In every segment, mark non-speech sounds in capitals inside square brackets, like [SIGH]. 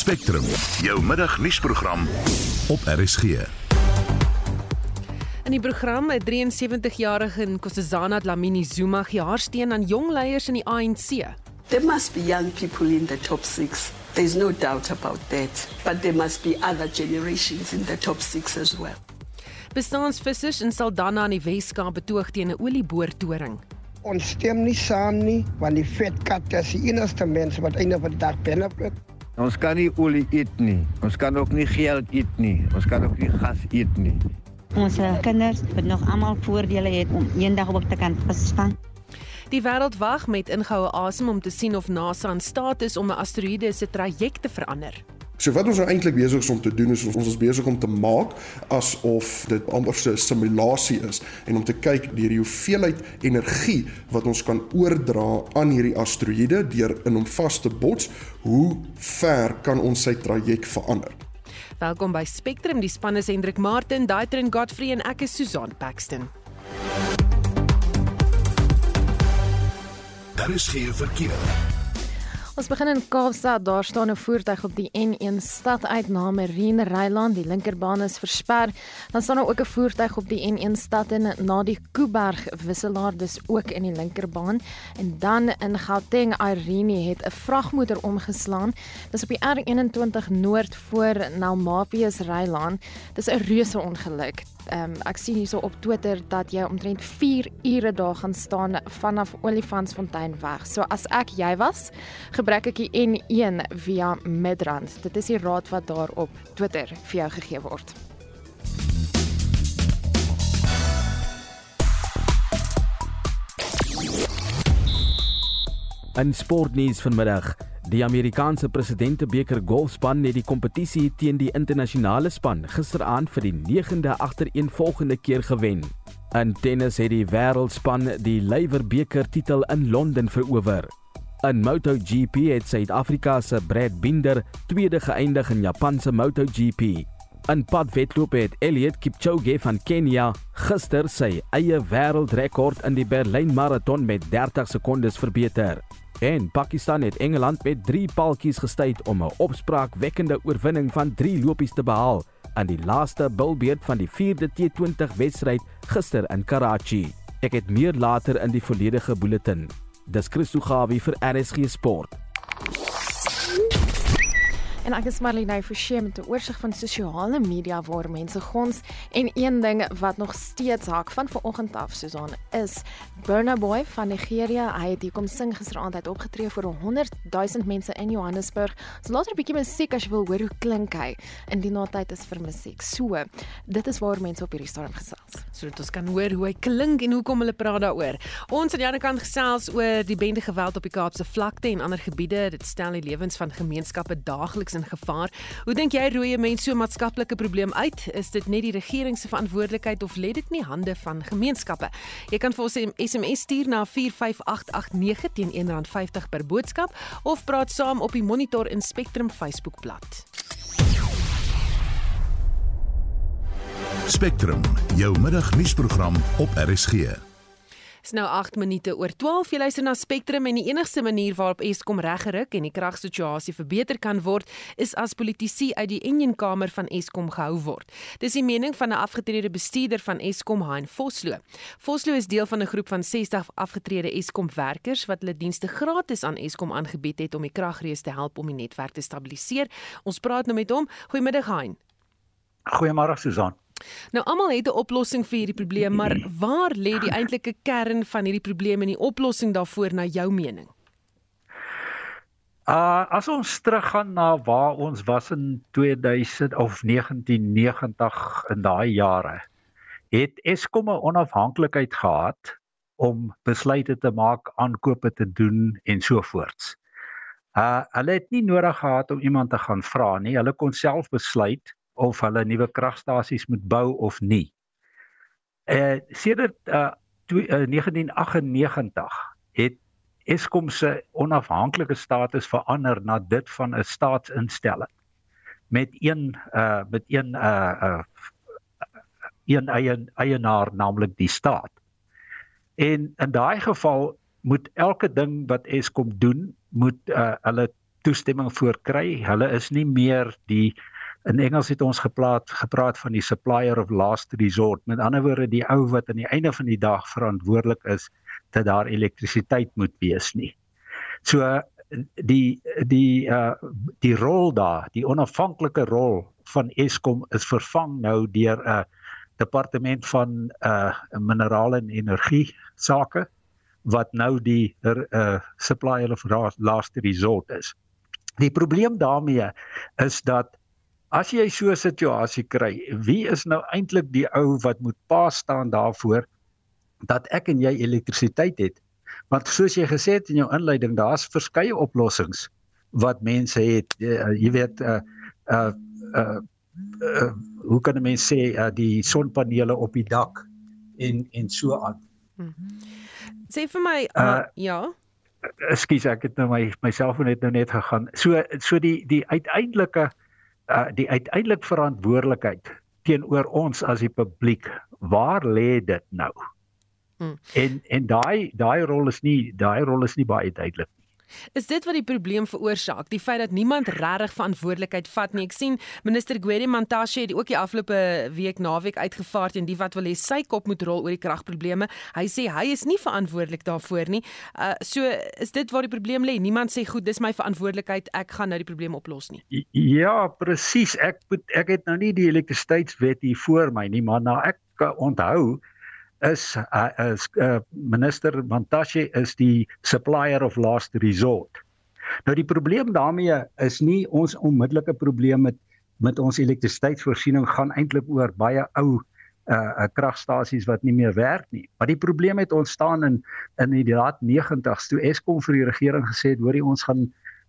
Spectrum, jou middagnuusprogram op RSG. In die program 'n 73-jarige Nkosazana Dlamini Zuma gee haar steun aan jong leiers in die ANC. There must be young people in the top 6. There's no doubt about that. But there must be other generations in the top 6 as well. Bestaansvissers in Saldanha in die Weskaap betoog teen 'n olieboortoring. Ons stem nie saam nie want die vetkat is die enigste mense wat einde van die dag benefit. Ons kan nie olie eet nie. Ons kan ook nie geld eet nie. Ons kan ook nie gas eet nie. Ons eh, kinders wat nog almal voordele het om eendag op te kan verstaan. Die wêreld wag met ingehoue asem om te sien of NASA in staat is om 'n asteroïde se traject te verander. So wat ons nou eintlik besig is om te doen is ons ons is besig om te maak asof dit amper so 'n simulasie is en om te kyk deur die hoeveelheid energie wat ons kan oordra aan hierdie asteroïde deur in hom vas te bots, hoe ver kan ons sy traject verander? Welkom by Spectrum. Die span is Hendrik Martin, Daitrin Godfrey en ek is Susan Paxton. Daar is geen verkeer. Ons begin in Kaapstad. Daar staan 'n voertuig op die N1 stad uit na Marine Ryland. Die linkerbaan is versper. Dan staan daar ook 'n voertuig op die N1 stad in na die Kuiberg wisselaar dis ook in die linkerbaan. En dan in Gauteng Irene het 'n vragmotor omgeslaan. Dis op die R21 Noord voor Naumapius Rylaan. Dis 'n reuse ongeluk um, ek sien hierso op Twitter dat jy omtrent 4 ure daar gaan staan vanaf Olifantsfontein weg. So as ek jy was, gebruik ek die N1 via Midrand. Dit is die raad wat daar op Twitter vir jou gegee word. In sportnuus vanmiddag Die Amerikaanse presidentebeker golfspan het die kompetisie teen die internasionale span gisteraand vir die 9de agtereenvolgende keer gewen. In tennis het die wêreldspan die Laver beker titel in Londen verower. In MotoGP het Suid-Afrika se Brad Binder tweede geëindig in Japan se MotoGP. In padwedloop het Elliot Kipchoge van Kenia gister sy eie wêreldrekord in die Berlyn Marathon met 30 sekondes verbeter. En Pakistan het Engeland met 3 paltjies gestuit om 'n opspraakwekkende oorwinning van 3 lopies te behaal aan die laaste bilbeerd van die 4de T20 wedstryd gister in Karachi. Ek het meer later in die volledige bulletin. Dis Christo Gawie vir RSG Sport. En ek is Marlene Forsie met 'n oorsig van sosiale media waar mense gons en een ding wat nog steeds hak van vanoggend af Susan is Burna Boy van Nigeria. Hy het hier kom sing gisteraand uit opgetree vir 100 000 mense in Johannesburg. So later 'n bietjie musiek as jy wil hoor hoe klink hy in die tyd is vir musiek. So, dit is waar mense op hierdie stadium gesels. Sodat ons kan hoor hoe hy klink en hoekom hulle praat daaroor. Ons aan die ander kant gesels oor die bende geweld op die Kaapse vlakte en ander gebiede. Dit stel die lewens van gemeenskappe daagliks in gevaar. Hoe dink jy roei mense so 'n maatskaplike probleem uit? Is dit net die regering se verantwoordelikheid of lê dit in die hande van gemeenskappe? Jy kan vir ons 'n SMS stuur na 45889 teen R1.50 per boodskap of praat saam op die Monitor en Spectrum Facebookblad. Spectrum, jou middagnuusprogram op RSG. Dis nou 8 minute oor 12. Jy luister na Spectrum en die enigste manier waarop Eskom reggerig en die kragsituasie verbeter kan word, is as politici uit die enjinkamer van Eskom gehou word. Dis die mening van 'n afgetrede bestuurder van Eskom, Hein Vosloo. Vosloo is deel van 'n groep van 60 afgetrede Eskom werkers wat hulle dienste gratis aan Eskom aangebied het om die kragrees te help om die netwerk te stabiliseer. Ons praat nou met hom. Goeiemiddag Hein. Goeiemôre Susan. Nou almal het 'n oplossing vir hierdie probleem, maar waar lê die eintlike kern van hierdie probleem en die oplossing daarvoor na jou mening? Uh as ons teruggaan na waar ons was in 2000 of 1990 in daai jare, het Eskom 'n onafhanklikheid gehad om besluite te maak, aankope te doen en so voorts. Uh hulle het nie nodig gehad om iemand te gaan vra nie. Hulle kon self besluit of hulle nuwe kragstasies moet bou of nie. Eh uh, sedert uh, uh 1998 het Eskom se onafhanklike status verander na dit van 'n staatsinstelling met een uh met een uh uh een eie eienaar naamlik die staat. En in daai geval moet elke ding wat Eskom doen, moet uh hulle toestemming voor kry. Hulle is nie meer die in Engels het ons gepraat gepraat van die supplier of last resort. Met ander woorde die ou wat aan die einde van die dag verantwoordelik is dat daar elektrisiteit moet wees nie. So die die uh die rol daar, die onafhanklike rol van Eskom is vervang nou deur 'n uh, departement van uh minerale en energie sake wat nou die uh supplier of last resort is. Die probleem daarmee is dat as jy so 'n situasie kry, wie is nou eintlik die ou wat moet pa staan daarvoor dat ek en jy elektrisiteit het? Want soos jy gesê het in jou inleiding, daar's verskeie oplossings wat mense het. Jy, jy weet uh uh uh, uh hoe kan 'n mens sê uh, die sonpanele op die dak en en so aan. Hmm. Sê vir my uh, uh ja. Ekskuus, ek het nou my my selfoon het nou net gegaan. So so die die uiteindelike uh, die uiteindelik verantwoordelikheid teenoor ons as die publiek. Waar lê dit nou? Hmm. En en daai daai rol is nie daai rol is nie baie duidelik Is dit wat die probleem veroorsaak? Die feit dat niemand regtig verantwoordelikheid vat nie. Ek sien minister Gwede Mantashe het ook die afgelope week naweek uitgevaar teen die wat wil hê sy kop moet rol oor die kragprobleme. Hy sê hy is nie verantwoordelik daarvoor nie. Uh so is dit waar die probleem lê. Niemand sê goed, dis my verantwoordelikheid. Ek gaan nou die probleem oplos nie. Ja, presies. Ek moet ek het nou nie die elektrisiteitswet hier voor my nie, maar nou ek onthou is uh, is uh, minister Mantashe is die supplier of last resort. Nou die probleem daarmee is nie ons onmiddellike probleem met met ons elektrisiteitsvoorsiening gaan eintlik oor baie ou uh kragstasies wat nie meer werk nie. Maar die probleem het ontstaan in in die laat 90's toe Eskom vir die regering gesê het, hoorie ons gaan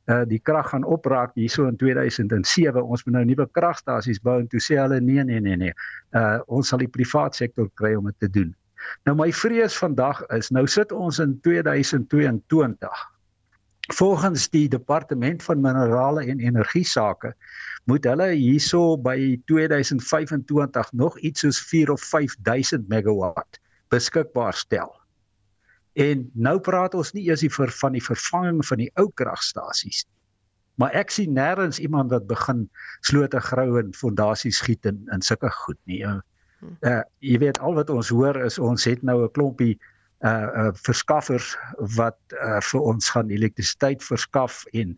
uh die krag gaan opraak hierso in 2007. Ons moet nou nuwe kragstasies bou en toe sê hulle nee nee nee nee. Uh ons sal die privaat sektor kry om dit te doen. Nou my vrees vandag is nou sit ons in 2022. Volgens die departement van minerale en energie sake moet hulle hierso by 2025 nog iets soos 4 of 5000 megawatt beskikbaar stel. En nou praat ons nie eers vir van die vervanging van die ou kragstasies nie. Maar ek sien nêrens iemand wat begin slote grou en fondasies giet in in sulke goed nie uh jy weet al wat ons hoor is ons het nou 'n klompie uh uh verskaffers wat uh vir ons gaan elektrisiteit verskaf en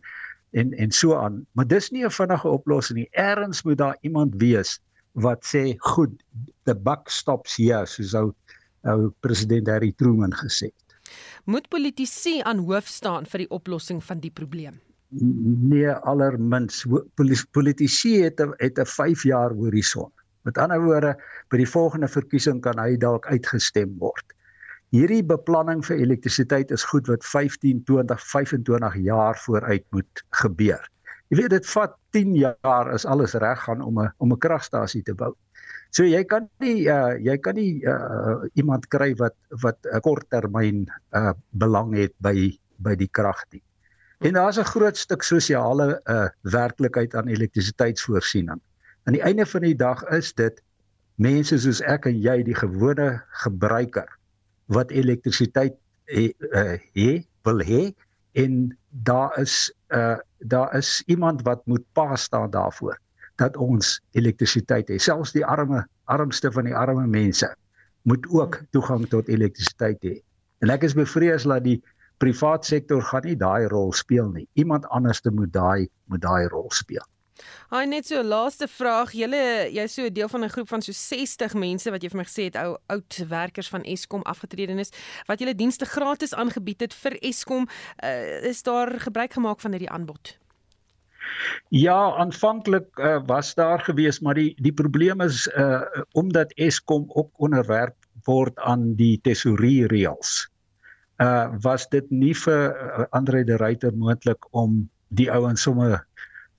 en en so aan. Maar dis nie 'n vinnige oplossing nie. Ergens moet daar iemand wees wat sê goed the buck stops here soos ou ou president Harry Truman gesê het. Moet politici aan hoof staan vir die oplossing van die probleem? Nee allermins politici het 'n het 'n 5 jaar horison Met ander woorde, by die volgende verkiesing kan hy dalk uitgestem word. Hierdie beplanning vir elektrisiteit is goed wat 15, 20, 25 jaar vooruit moet gebeur. Jy weet dit vat 10 jaar as alles reg gaan om 'n om 'n kragstasie te bou. So jy kan nie uh, jy kan nie uh, iemand kry wat wat 'n korttermyn uh, belang het by by die krag nie. En daar's 'n groot stuk sosiale uh, werklikheid aan elektrisiteitsvoorsiening. Aan die einde van die dag is dit mense soos ek en jy die gewone gebruiker wat elektrisiteit he, uh, he wil hê en daar is uh daar is iemand wat moet pa staan daarvoor dat ons elektrisiteit het. Selfs die arme armste van die arme mense moet ook toegang tot elektrisiteit hê. En ek is bevrees dat die privaat sektor gaan nie daai rol speel nie. Iemand anders moet daai moet daai rol speel Haai net so laaste vraag. Julle jy's so 'n deel van 'n groep van so 60 mense wat jy vir my gesê het ou oud werkers van Eskom afgetrede is wat julle dienste gratis aangebied het vir Eskom. Uh, is daar gebruik gemaak van hierdie aanbod? Ja, aanvanklik uh, was daar gewees, maar die die probleem is uh omdat Eskom ook onderwerp word aan die tesourie reëls. Uh was dit nie vir uh, Andre de Ruyter moontlik om die ouens sommer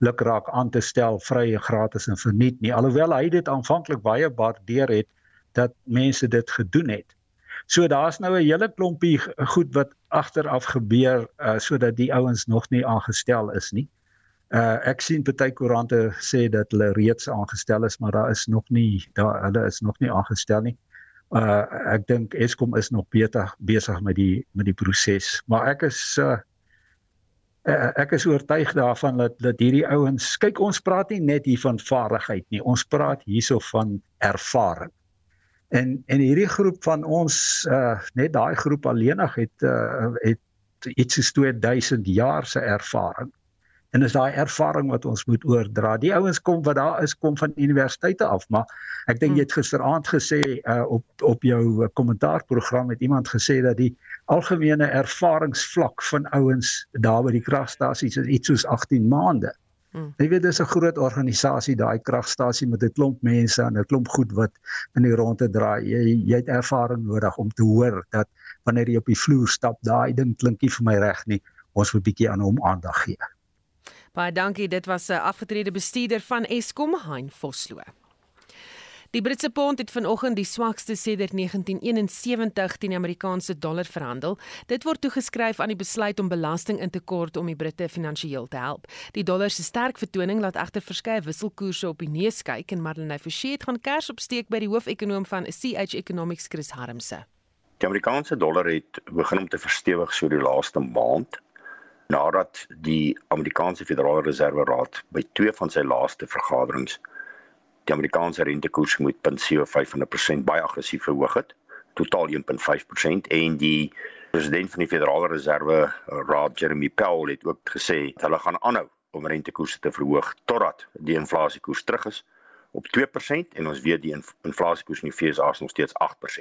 lukraak aan te stel vrye gratis en verniet nie alhoewel hy dit aanvanklik baie waardeer het dat mense dit gedoen het. So daar's nou 'n hele klompie goed wat agteraf gebeur uh, sodat die ouens nog nie aangestel is nie. Uh ek sien party koerante sê dat hulle reeds aangestel is, maar daar is nog nie daar hulle is nog nie aangestel nie. Uh ek dink Eskom is nog beter besig met die met die proses, maar ek is uh uh, ek is oortuig daarvan dat dat hierdie ouens kyk ons praat nie net hier van vaardigheid nie ons praat hierso van ervaring. En en hierdie groep van ons uh, net daai groep alleenig het uh, het iets soos 2000 jaar se ervaring. En is daai ervaring wat ons moet oordra. Die ouens kom wat daar is kom van universiteite af, maar ek dink jy het gisteraand gesê uh, op op jou kommentaarprogram het iemand gesê dat die algemene ervaringsvlak van ouens daar by die kragstasies is iets soos 18 maande. Hmm. Jy weet dis 'n groot organisasie daai kragstasie met 'n klomp mense en 'n klomp goed wat in die ronde draai. Jy jy het ervaring nodig om te hoor dat wanneer jy op die vloer stap, daai ding klinkie vir my reg nie. Ons moet 'n bietjie aan hom aandag gee. Baie dankie. Dit was 'n afgetrede bestuurder van Eskom, Hein Vosloo. Die Britse pond het vanoggend die swakste sedert 1971 teen die Amerikaanse dollar verhandel. Dit word toegeskryf aan die besluit om belasting in te kort om die Britte finansiëel te help. Die dollar se sterk vertoning laat egter verskeie wisselkoerse op die neus kyk en Marlene Forsie het gaan kers opsteek by die hoofekonoom van CH Economics Chris Harmse. Die Amerikaanse dollar het begin om te verstewig so die laaste maand nadat die Amerikaanse Federale Reserve Raad by twee van sy laaste vergaderings die Amerikaanse rentekoers met 0.75% baie aggressief verhoog het, totaal 1.5% en die president van die Federale Reserve Raad Jeremy Powell het ook gesê hulle gaan aanhou om rentekoerse te verhoog totdat die inflasiekoers terug is op 2% en ons weet die inflasiekoers in die FSA is nog steeds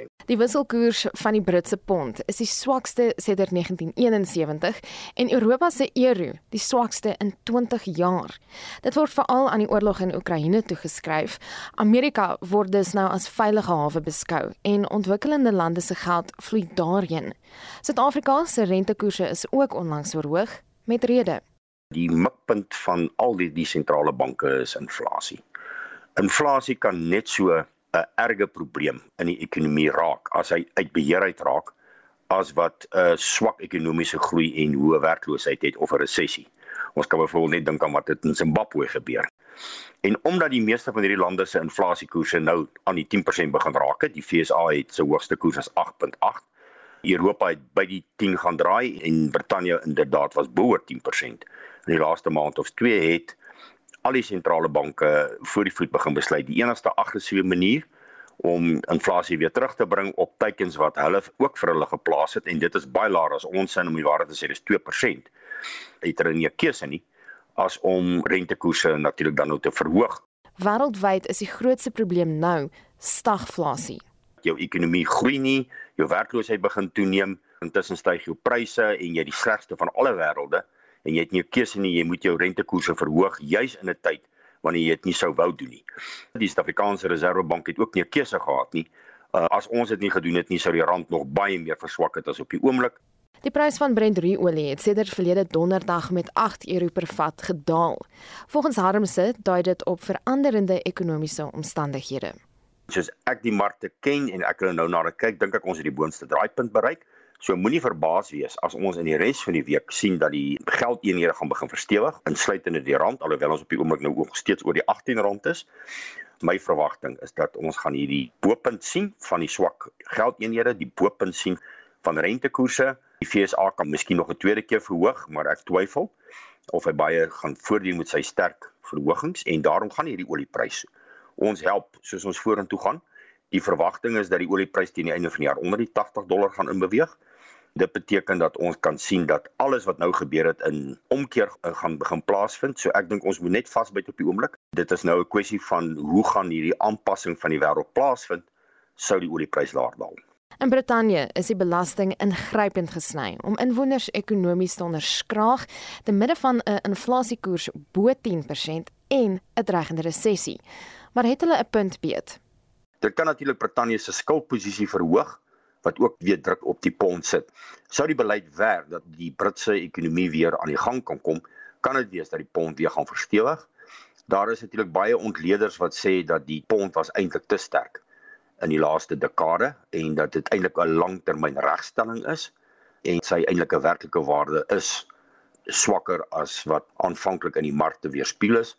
8%. Die wisselkoers van die Britse pond is die swakste sedert 1971 en Europa se euro die swakste in 20 jaar. Dit word veral aan die oorlog in Oekraïne toegeskryf. Amerika word dus nou as veilige hawe beskou en ontwikkelende lande se geld vloei daarheen. Suid-Afrika se rentekoerse is ook onlangs verhoog met rede. Die mikpunt van al die die sentrale banke is inflasie. Inflasie kan net so 'n erge probleem in die ekonomie raak as hy uit beheer uit raak as wat 'n uh, swak ekonomiese groei en hoë werkloosheid het of 'n resessie. Ons kan byvoorbeeld net dink aan wat dit in Zimbabwe gebeur. En omdat die meeste van hierdie lande se inflasiekoerse nou aan die 10% begin raak het, die FSA het sy hoogste koers as 8.8. Europa het by die 10 gaan draai en Brittanje inderdaad was bo 10%. In die laaste maand of 2 het al die sentrale banke voor die voet begin besluit die enigste aggressiewe manier om inflasie weer terug te bring op teikens wat hulle ook vir hulle geplaas het en dit is baie laer as ons sin om die waarheid te sê dis 2%. Het hulle nie 'n keuse nie as om rentekoerse natuurlik dan nou te verhoog. Wêreldwyd is die grootste probleem nou stagflasie. Jou ekonomie groei nie, jou werkloosheid begin toeneem, intussen styg jou pryse en jy die slegste van alle wêrelde en jy het nie 'n keuse nie, jy moet jou rentekoerse verhoog juis in 'n tyd wanneer jy dit nie sou wou doen nie. Die Suid-Afrikaanse Reservebank het ook nie 'n keuse gehad nie. Uh, as ons dit nie gedoen het nie, sou die rand nog baie meer verswak het as op die oomblik. Die prys van Brent olie het sedert verlede donderdag met 8 euro per vat gedaal. Volgens Harmse dui dit op veranderende ekonomiese omstandighede. Soos ek die markte ken en ek nou na kyk, dink ek ons het die boonste draaipunt bereik. So moenie verbaas wees as ons in die res van die week sien dat die geldeenhede gaan begin verstewig, insluitende die rand, alhoewel ons op die oomblik nou ook steeds oor die 18 rand is. My verwagting is dat ons gaan hierdie boepunt sien van die swak geldeenhede, die boepunt sien van rentekoerse. Die FSA kan miskien nog 'n tweede keer verhoog, maar ek twyfel of hy baie gaan voordien met sy sterk verhogings en daarom gaan hierdie oliepryse ons help soos ons vorentoe gaan. Die verwagting is dat die oliepryse teen die einde van die jaar onder die 80 dollar gaan inbeweeg. Dit beteken dat ons kan sien dat alles wat nou gebeur het in omkeer eh, gaan begin plaasvind. So ek dink ons moet net vasbyt op die oomblik. Dit is nou 'n kwessie van hoe gaan hierdie aanpassing van die wêreld plaasvind sou die oliepryse laer daal. In Brittanje is die belasting ingrypend gesny om inwoners ekonomies te onderskraag te midde van 'n inflasiekoers bo 10% en 'n dreigende resessie. Maar het hulle 'n punt beet? Dit kan natuurlik Brittanje se skuldposisie verhoog wat ook weer druk op die pond sit. Sou die beleid werk dat die Britse ekonomie weer aan die gang kan kom, kan dit wees dat die pond weer gaan verstewig. Daar is natuurlik baie ontleeders wat sê dat die pond was eintlik te sterk in die laaste dekade en dat dit eintlik 'n langtermyn regstelling is en sy eintlike werklike waarde is swakker as wat aanvanklik in die markte weerspieël is.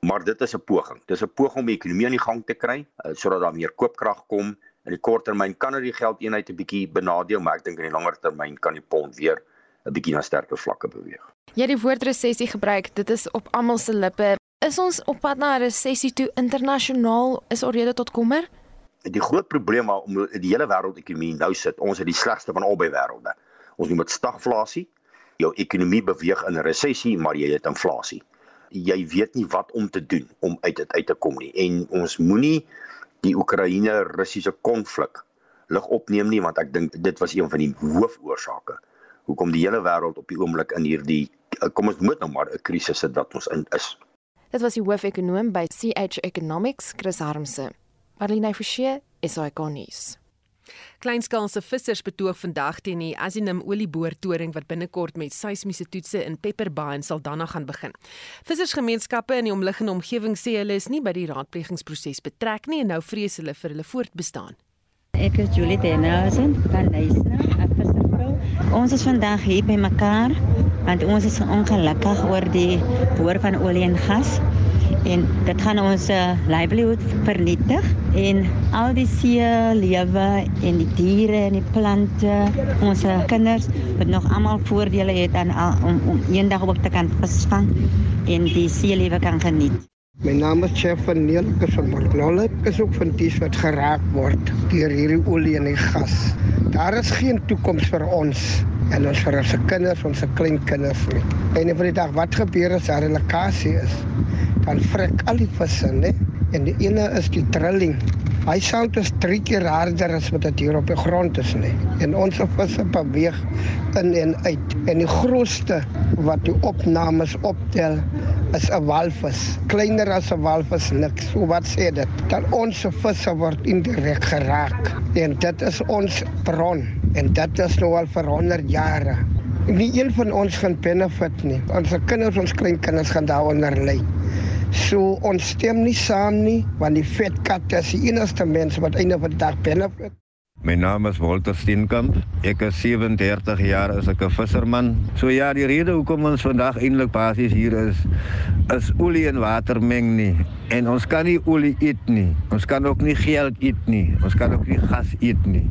Maar dit is 'n poging. Dis 'n poging om die ekonomie aan die gang te kry uh, sodat daar meer koopkrag kom. In die kort termyn kan dit die geldeenheid 'n bietjie benadeel, maar ek dink in die langer termyn kan die pond weer 'n bietjie na sterker vlakke beweeg. Jy het die woord resessie gebruik. Dit is op almal se lippe. Is ons op pad na 'n resessie toe internasionaal? Is alreeds tot kommer? Die groot probleem waar die hele wêreldekonomie nou sit, ons het die slegste van albei wêrelde. Ons noem dit stagflasie. Jou ekonomie beweeg in 'n resessie, maar jy het inflasie. Jy weet nie wat om te doen om uit dit uit te kom nie. En ons moenie die Oekraïne-Russiese konflik lig opneem nie want ek dink dit was een van die hoofoorsake hoekom die hele wêreld op die oomblik in hierdie kom ons moet nou maar 'n krisis sit wat ons in is. Dit was die hoofekonoom by CH Economics, Chris Harmse. Marlene Forsie, SAK nuus. Kleinskaalse vissers betoog vandag teen die Asinum olieboortoring wat binnekort met seismiese toetse in Pepper Bay in Saldanha gaan begin. Vissersgemeenskappe in die omliggende omgewing sê hulle is nie by die raadplegingsproses betrek nie en nou vrees hulle vir hulle voortbestaan. Ek is Julie Denhausen van Duisna, 'n visservrou. Ons is vandag hier by mekaar want ons is ongelukkig oor die boor van olie en gas en dit gaan ons uh, livelihood vernietig en al die see lewe en die diere en die plante ons kinders wat nog almal voordele het aan om om eendag op te kan visvang en die see lewe kan geniet. My naam is Chef van Neil Kusomorknolle. Ek is ook van die wat geraak word deur hierdie olie en die gas. Daar is geen toekoms vir ons en ons vir ons kinders, ons kleinkinders nie. En vir die dag wat gebeur as daar 'n lekkasie is, dan vrek al die visse, né? En die ene is die trilling. Hy sout is drie keer harder as wat dit hier op die grond is, né? En ons visse beweeg in en uit. En die grootste wat die opnames optel is 'n walvis. Kleiner as 'n walvis niks. So wat sê dit? Dat ons visse word indirek geraak. En dit is ons bron en dit is nou al vir 100 jare. Nie een van ons gaan benefit nie. Ons kinders, ons kleinkinders gaan daaronder ly. So ons stem nie saam nie want die vet kat is die enigste mens wat einde van die dag benefit. My naam is Walter Steenkamp. Ek is 37 jaar as ek 'n visserman. So ja, die rede hoekom ons vandag eintlik basies hier is, is olie en water meng nie. En ons kan nie olie eet nie. Ons kan ook nie geld eet nie. Ons kan ook nie gas eet nie.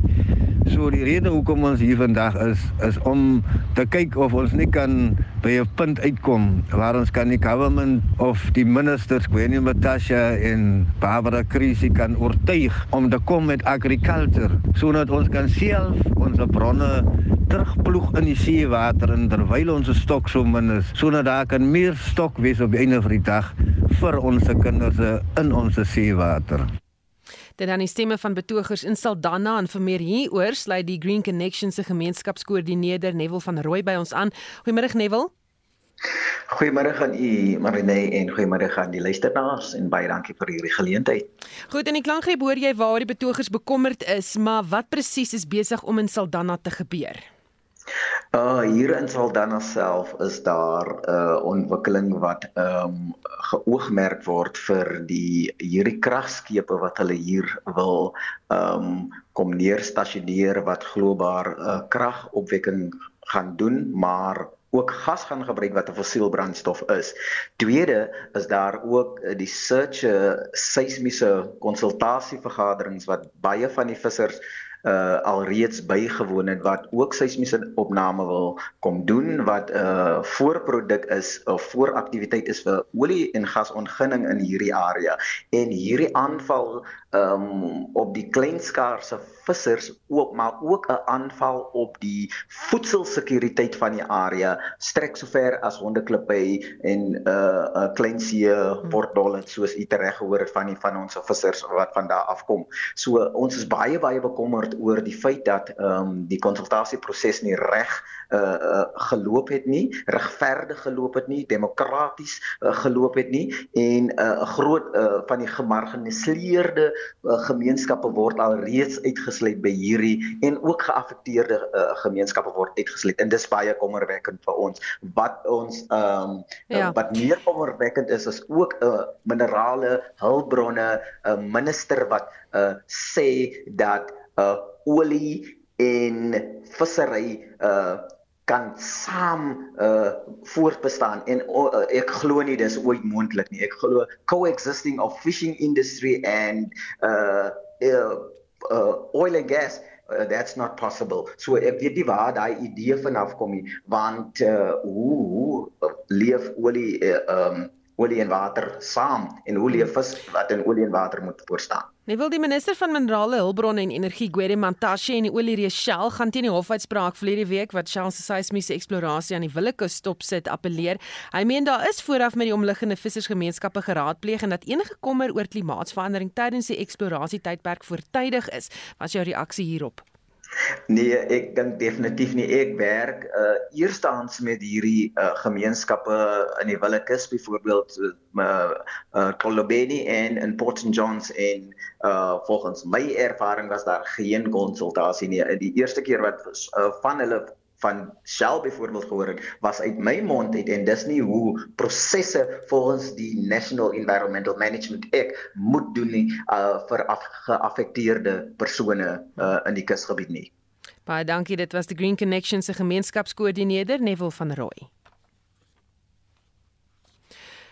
So die rede hoekom ons hier vandag is is om te kyk of ons nie kan by 'n punt uitkom waar ons kan die government of die ministers, Gwenny Matasha en Barbara Krisi kan oortuig om te kom met agriculture sodat ons kan self ons bronne terugploeg in die seewater en terwyl ons stok so min is sodat daar kan meer stok wees op die einde van die dag vir ons kinders in ons seewater. Dit dan die stemme van betogers in Saldanha en vir meer hieroor sluit die Green Connection se gemeenskapskoördineerder Neville van Rooi by ons aan. Goeiemôre Neville. Goeiemôre aan u Marine en goeiemôre aan die luisteraars en baie dankie vir hierdie geleentheid. Goed, in die klankgreep hoor jy waar die betogers bekommerd is, maar wat presies is besig om in Saldanha te gebeur? Uh hier in Saldanha self is daar 'n uh, ontwikkeling wat ehm um, geoogmerk word vir die hierdie kragskepe wat hulle hier wil ehm um, kom neerstasioneer wat globaar uh, kragopwekking gaan doen, maar ook gas gaan gebruik wat 'n fossiel brandstof is. Tweede is daar ook uh, die search uh, seismiese konsultasievergaderings wat baie van die vissers uh alreeds bygewoon het wat ook seismiese opname wil kom doen wat 'n uh, voorproduk is of vooraktiwiteit is vir olie en gasontginning in hierdie area en hierdie aanval um op die kleinskaarse vissers ook maar ook 'n aanval op die voedselsekuriteit van die area strek sover as hondeklippe en 'n uh, 'n klein see portdol soos u tereg gehoor het van die van ons vissers wat van daar afkom. So ons is baie baie bekommerd oor die feit dat um die konsultasieproses nie reg uh, uh geloop het nie, regverdig geloop het nie, demokraties uh, geloop het nie en 'n uh, groot uh, van die gemarginaliseerde uh, gemeenskappe word al reeds uitgesluit by hierdie en ook geaffekteerde uh, gemeenskappe word uitgesluit en dis baie kommerwekkend vir ons. Wat ons ehm um, ja. wat meer kommerwekkend is is ook 'n uh, minerale hulpbronne uh, minister wat uh, sê dat uh, olie en vissery uh kan saam uh voortbestaan en uh, ek glo nie dis ooit moontlik nie. Ek glo coexisting of fishing industry and uh, uh uh oil and gas uh, that's not possible. So ek weet nie waar daai idee vanaf kom nie, want uh, hoe hoe leef olie uh, um olie en water saam en hoe leef vis wat in olie en water moet voorstaan. Nee, wil die minister van minerale hulpbronne en energie Gwede Mantashe en die oliereus Shell gaan teen die hofuitspraak verlede week wat Shell se seismiese eksplorasie aan die Willekus stopsit appeleer. Hy meen daar is vooraf met die omliggende vissersgemeenskappe geraadpleeg en dat enige kommer oor klimaatsverandering tydens die eksplorasie tydperk voortydig is. Wat is jou reaksie hierop? Nee, ek dink definitief nie ek werk uh eerstens met hierdie uh gemeenskappe in die Willekus byvoorbeeld uh uh Kolobeni en in Port St Johns en uh volgens my ervaring was daar geen konsultasie nie. Die eerste keer wat uh, van hulle van Shell byvoorbeeld gehoor het was uit my mond uit en dis nie hoe prosesse volgens die National Environmental Management Act moet doen nie uh, vir geaffekteerde persone uh, in die kusgebied nie. Baie dankie dit was die Green Connection se gemeenskapskoördineerder Neville van Rooi.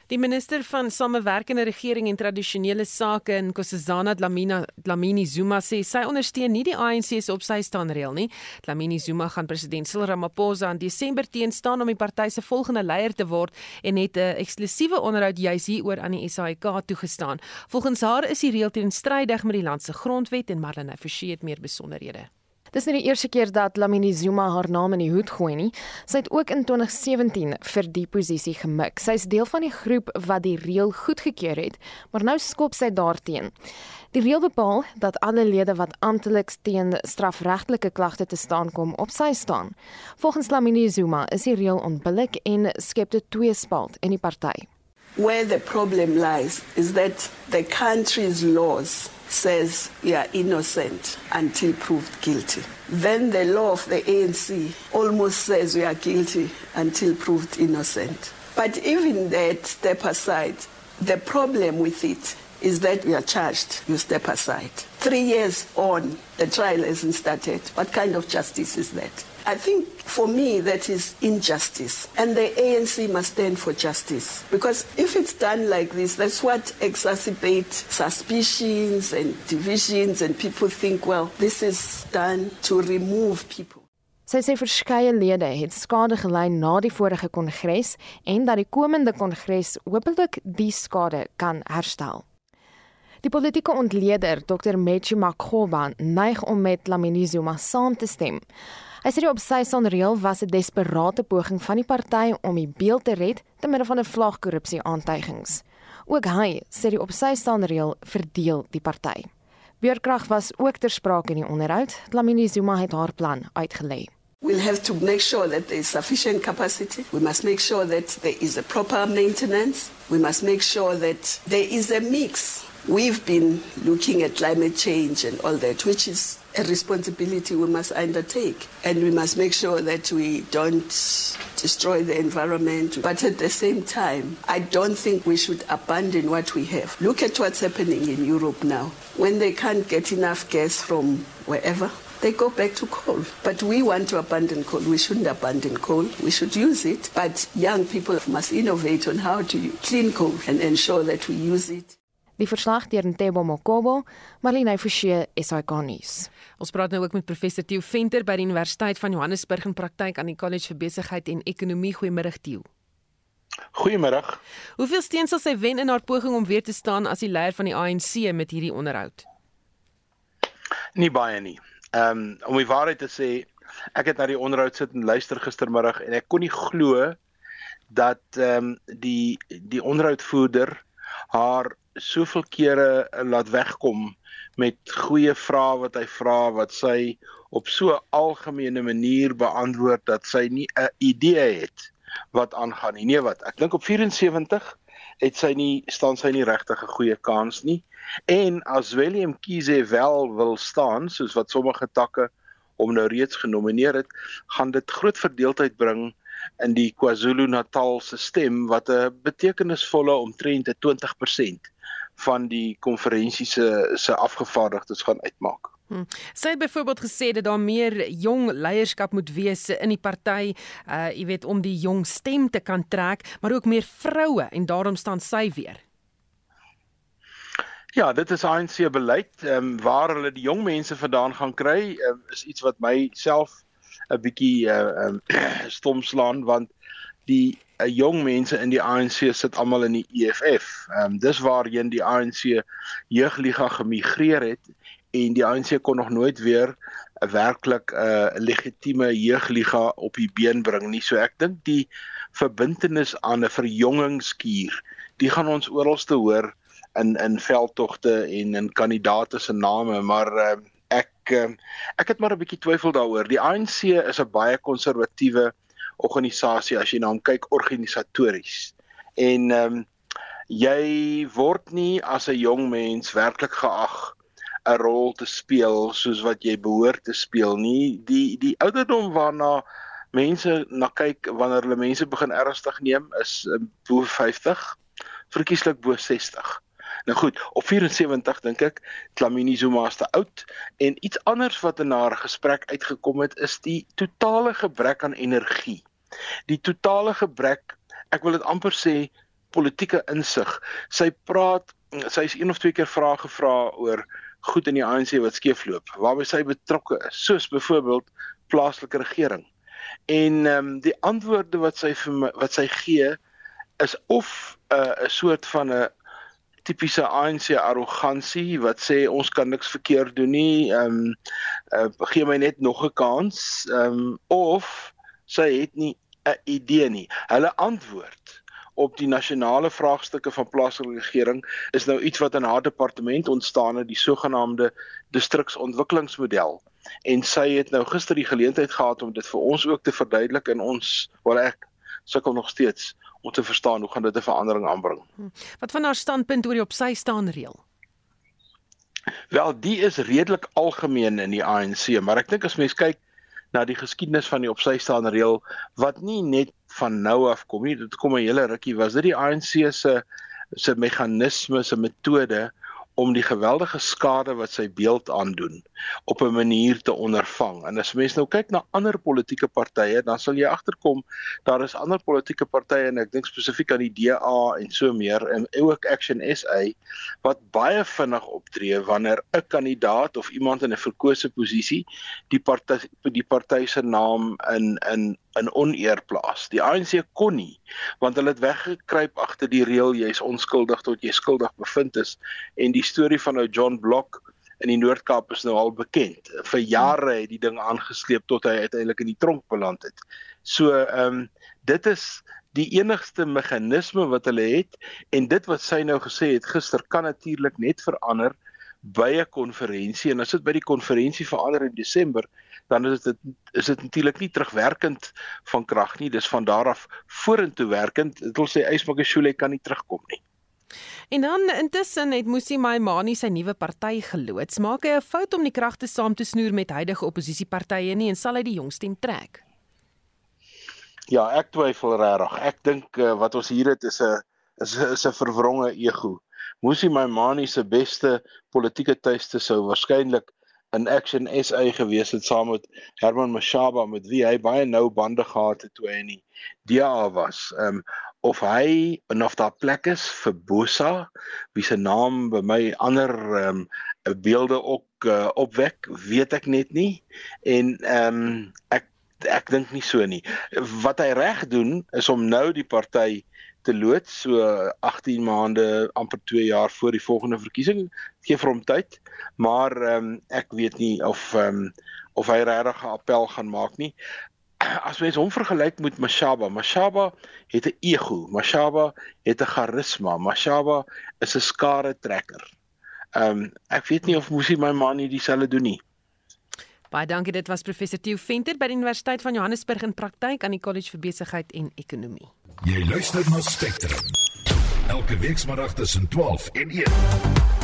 Die minister van Samewerkende Regering en Tradisionele Sake in Kossazana Dlamini Dlamini Zuma sê sy ondersteun nie die ANC se op sy staan reël nie. Dlamini Zuma gaan president Cyril Ramaphosa in Desember teenstaan om die party se volgende leier te word en het 'n eksklusiewe onderhoud juis hieroor aan die SAIK toegestaan. Volgens haar is die reël teenstrydig met die land se grondwet en Marlene Forsie het meer besonderhede. Dis nie die eerste keer dat Lamini Zuma haar naam in die hoed gooi nie. Sy het ook in 2017 vir die posisie gemik. Sy is deel van die groep wat die reël goedgekeur het, maar nou skop sy daarteen. Die reël bepaal dat alle lede wat amptelik teen strafregtelike klagte te staan kom, op sy staan. Volgens Lamini Zuma is die reël onbillik en skep 'n tweespalt in die party. Where the problem lies is that the country's laws says you are innocent until proved guilty. Then the law of the ANC almost says we are guilty until proved innocent. But even that step aside, the problem with it is that we are charged, you step aside. Three years on, the trial hasn't started. What kind of justice is that? I think for me that is injustice and the ANC must stand for justice because if it's done like this that's what exacerbates suspicions and divisions and people think well this is done to remove people Sy sê verskeie lede het skade gely na die vorige kongres en dat die komende kongres hopelik die skade kan herstel. Die politieke ontleder Dr. Mechi Makgoba neig om met Lamini Zuma saam te stem. Hy sê die opsystaan reël was 'n desperate poging van die party om die beeld te red te midde van 'n vlagkorrupsie aantuigings. Ook hy sê die opsystaan reël verdeel die party. Beurkrag was ook ter sprake in die onderhoud. Lamini Zuma het haar plan uitgelê. We'll have to make sure that there is sufficient capacity. We must make sure that there is a proper maintenance. We must make sure that there is a mix. We've been looking at climate change and all that, which is a responsibility we must undertake. And we must make sure that we don't destroy the environment. But at the same time, I don't think we should abandon what we have. Look at what's happening in Europe now. When they can't get enough gas from wherever, they go back to coal. But we want to abandon coal. We shouldn't abandon coal. We should use it. But young people must innovate on how to clean coal and ensure that we use it. Die verslag deur Ntebo Mokobo, Marlene Forsie, SAK nuus. Ons praat nou ook met professor Theo Venter by die Universiteit van Johannesburg in praktyk aan die College vir Besigheid en Ekonomie. Goeiemôre Theo. Goeiemôre. Hoeveel steun sal sy wen in haar poging om weer te staan as die leier van die ANC met hierdie onderhoud? Nie baie nie. Ehm um, om die waarheid te sê, ek het na die onderhoud sit en luister gistermiddag en ek kon nie glo dat ehm um, die die onderhoudvoerder haar soveel kere eh, laat wegkom met goeie vrae wat hy vra wat sy op so algemene manier beantwoord dat sy nie 'n idee het wat aangaan nie. Nee wat, ek dink op 74 het sy nie staan sy nie regtig 'n goeie kans nie. En as William Kize wel wil staan soos wat sommige takke om nou reeds genomineer het, gaan dit groot verdeeldheid bring in die KwaZulu-Natal se stem wat 'n betekenisvolle omtrent 20% van die konferensie se se afgevaardigdes gaan uitmaak. Hmm. Sy het byvoorbeeld gesê dat daar meer jong leierskap moet wees in die party, uh jy weet om die jong stem te kan trek, maar ook meer vroue en daarom staan sy weer. Ja, dit is ANC beleid. Ehm um, waar hulle die jong mense vandaan gaan kry, um, is iets wat my self 'n bietjie uh, um, [CLEARS THROAT] stom slaan want die uh, jong mense in die ANC sit almal in die EFF. Ehm um, dis waarheen die ANC jeugliga gemigreer het en die ANC kon nog nooit weer 'n werklik 'n uh, legitieme jeugliga op die been bring nie. So ek dink die verbintenis aan 'n verjongingskuur, die gaan ons oralste hoor in in veldtogte en in kandidaate se name, maar uh, ek uh, ek het maar 'n bietjie twyfel daaroor. Die ANC is 'n baie konservatiewe organisasie as jy na hom kyk organisatories. En ehm um, jy word nie as 'n jong mens werklik geag 'n rol te speel soos wat jy behoort te speel nie. Die die ouderdom waarna mense na kyk wanneer hulle mense begin ernstig neem is uh, bo 50, verkieslik bo 60. Nou goed, op 74 dink ek Dlamini Zuma is te oud en iets anders wat in haar gesprek uitgekom het is die totale gebrek aan energie. Die totale gebrek, ek wil dit amper sê politieke insig. Sy praat, sy is een of twee keer vrae gevra oor goed in die ANC wat skeefloop, waarby sy betrokke is, soos byvoorbeeld plaaslike regering. En ehm um, die antwoorde wat sy vir my, wat sy gee is of uh, 'n uh, soort van 'n tipiese ANC arrogansie wat sê ons kan niks verkeerd doen nie. Ehm um, uh, gee my net nog 'n kans. Ehm um, of sy het nie 'n idee nie. Hulle antwoord op die nasionale vraagstukke van plaaslike regering is nou iets wat in haar departement ontstaan het, die sogenaamde distriksontwikkelingsmodel. En sy het nou gister die geleentheid gehad om dit vir ons ook te verduidelik en ons, wel ek sukkel nog steeds om te verstaan hoe gaan dit 'n verandering aanbring. Hm. Wat van haar standpunt oor die op sy staan reël? Wel, die is redelik algemeen in die ANC, maar ek dink as mens kyk na die geskiedenis van die op sy staan reël wat nie net van nou af kom nie, dit kom 'n hele rukkie was dit die ANC se se meganisme, se metode om die geweldige skade wat sy beeld aandoen op 'n manier te ondervang. En as mens nou kyk na ander politieke partye, dan sal jy agterkom daar is ander politieke partye en ek dink spesifiek aan die DA en so meer en ook Action SA wat baie vinnig optree wanneer 'n kandidaat of iemand in 'n verkose posisie die party die party se naam in in in oneer plaas. Die ANC kon nie want hulle het weggekruip agter die reël jy's onskuldig tot jy skuldig bevind is en die storie van ou John Block in die Noord-Kaap is nou al bekend. Vir jare het die ding aangesleep tot hy uiteindelik in die tronk beland het. So ehm um, dit is die enigste meganisme wat hulle het en dit wat sy nou gesê het gister kan natuurlik net verander by 'n konferensie en as dit by die konferensie verander in Desember dan is dit is dit natuurlik nie terugwerkend van krag nie dis van daar af vorentoe werkend dit wil sê Ysmakashule kan nie terugkom nie En dan intussen het Musi Maimani sy nuwe party geloods. Maak hy 'n fout om die kragte saam te snoer met huidige oppositiepartye nie en sal hy die jongstem trek? Ja, ek twyfel regtig. Ek dink uh, wat ons hier het is 'n is 'n is 'n verwronge ego. Musi Maimani se beste politieke tuiste sou waarskynlik in Action SA gewees het saam met Herman Mashaba met wie hy baie nou bande gehad het toe hy in die DA was. Ehm um, of hy en of daar plek is vir Bosa wie se naam by my ander ehm um, beelde ook uh, opwek, weet ek net nie. En ehm um, ek ek dink nie so nie. Wat hy reg doen is om nou die party te loods so 18 maande amper 2 jaar voor die volgende verkiesing. Gee vir hom tyd maar um, ek weet nie of um, of hy regtig 'n appel gaan maak nie. [CLEARS THROAT] As mens hom vergelyk met Mashaba Mashaba het 'n ego Mashaba het 'n charisma Mashaba is 'n skare trekker um, ek weet nie of Musi my man nie dieselfde doen nie Baie dankie dit was professor Theo Venter by die Universiteit van Johannesburg in praktyk aan die College vir Besigheid en Ekonomie Jy luister na Spectrum. Elke weekmiddag tussen 12 en 1.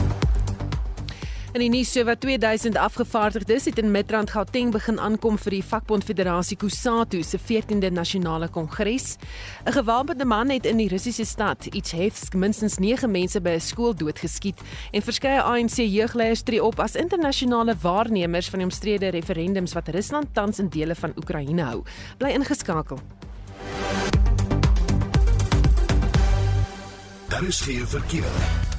In die nuus so wat 2000 afgevaardigdes het in Midrand Gauteng begin aankom vir die Vakbond Federasie Kusatu se 14de nasionale kongres. 'n Gewapende man het in die Russiese stad hefs minstens 9 mense by 'n skool doodgeskiet en verskeie ANC jeugleiers tree op as internasionale waarnemers van die omstrede referendums wat Rusland tans in dele van Oekraïne hou. Bly ingeskakel. Daar is geen verkeer.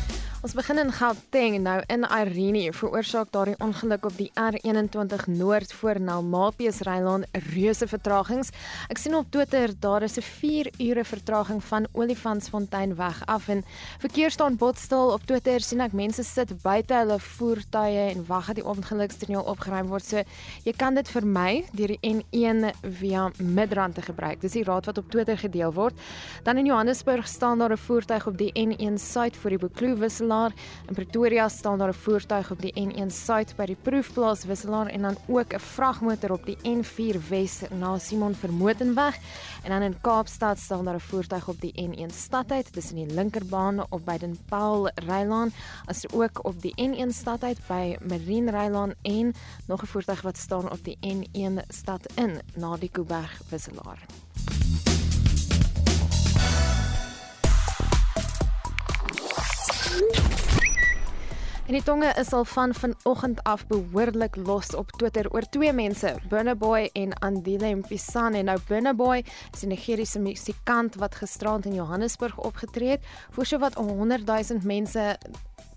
Ons begin in Gauteng nou in Irene veroorsaak daardie ongeluk op die R21 Noord voor Nalmapies Rylaan reuse vertragings. Ek sien op Twitter daar is 'n 4 ure vertraging van Olifantsfontein weg af en verkeer staan botstil. Op Twitter sien ek mense sit buite hulle voertuie en wag dat die ongeluksterrein opgeruim word. So jy kan dit vermy deur die N1 via Midrand te gebruik. Dis die raad wat op Twitter gedeel word. Dan in Johannesburg staan daar 'n voertuig op die N1 suid voor die Bekloof wisselaar wisselaar. In Pretoria staan daar 'n voertuig op die N1 suid by die proefplaas wisselaar en dan ook 'n vragmotor op die N4 wes na Simon Vermotenweg. En dan in Kaapstad staan daar 'n voertuig op die N1 stadheid tussen die linkerbaan op by Den Paul Rylaan, as ook op die N1 stadheid by Marine Rylaan en nog 'n voertuig wat staan op die N1 stad in na die Kuiberg wisselaar. En die tonge is al van vanoggend af behoorlik los op Twitter oor twee mense, Burna Boy en Andile Mpisane. Nou Burna Boy is 'n Nigeriese musikant wat gisterand in Johannesburg opgetree het vir so wat 100 000 mense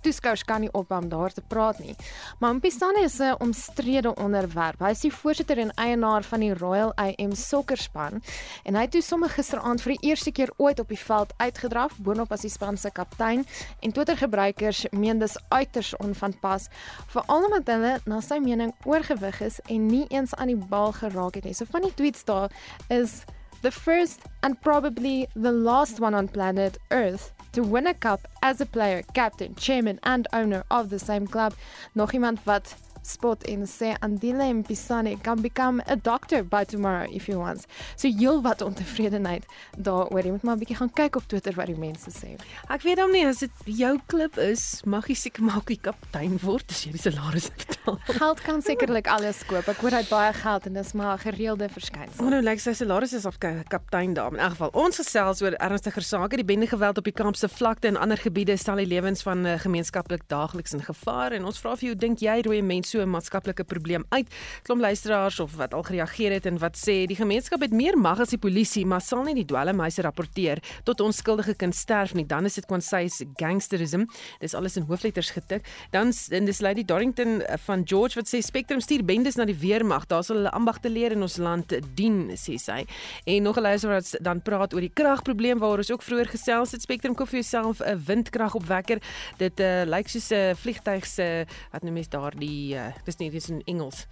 toeskouers kan nie op om daar te praat nie. Maar Mpisane is 'n omstrede onderwerp. Hy is die voorsitter en eienaar van die Royal AM sokkerspan en hy het toe sommer gisteraand vir die eerste keer ooit op die veld uitgedraf boonop as die span se kaptein en Twitter gebruikers meen dis uiters onvanpas veral omdat hulle na sy mening oorgewig is en nie eens aan die bal geraak het nie. So van die tweets daar is the first and probably the last one on planet Earth to win a cup as a player, captain, chairman, and owner of the same club. Nog iemand wat spot en sê Andile Mpisane can become a doctor by tomorrow if he wants. So heel wat ontevredenheid daaroor. Jy moet maar 'n bietjie gaan kyk op Twitter wat die mense sê. Ek weet hom nie as dit jou klub is, mag jy seker maak die kaptein word as jy die salaris betaal. Geld kan sekerlik alles koop. Ek hoor hy het baie geld en dis maar 'n gereelde verskynsel. Maar nou lyk sy salaris is op kaptein daar. In elk geval, ons gesels oor ernstige sake, die bende geweld op die kampse vlakte en ander gebiede stel die lewens van uh, gemeenskaplik daagliks in gevaar en ons vra vir jou, dink jy rooi mense so 'n maatskaplike probleem uit. Klom luisteraars of wat al gereageer het en wat sê die gemeenskap het meer mag as die polisie, maar sal nie die dwelmhuise rapporteer tot onskuldige kind sterf nie. Dan is dit kwansy's gangsterism. Dis alles in hoofletters getik. Dan en dis Lady Dorrington eh, van George wat sê Spectrum stuur bendes na die weermag. Daar sal hulle ambagte leer in ons land dien, sê sy. En nog 'n luisteraar wat dan praat oor die kragprobleem waaroor ons ook vroeër gesels het. Spectrum koop vir jouself 'n windkragopwekker. Dit uh, lyk soos 'n vliegtyg se wat noem mens daar die uh, dis nie dis in Engels.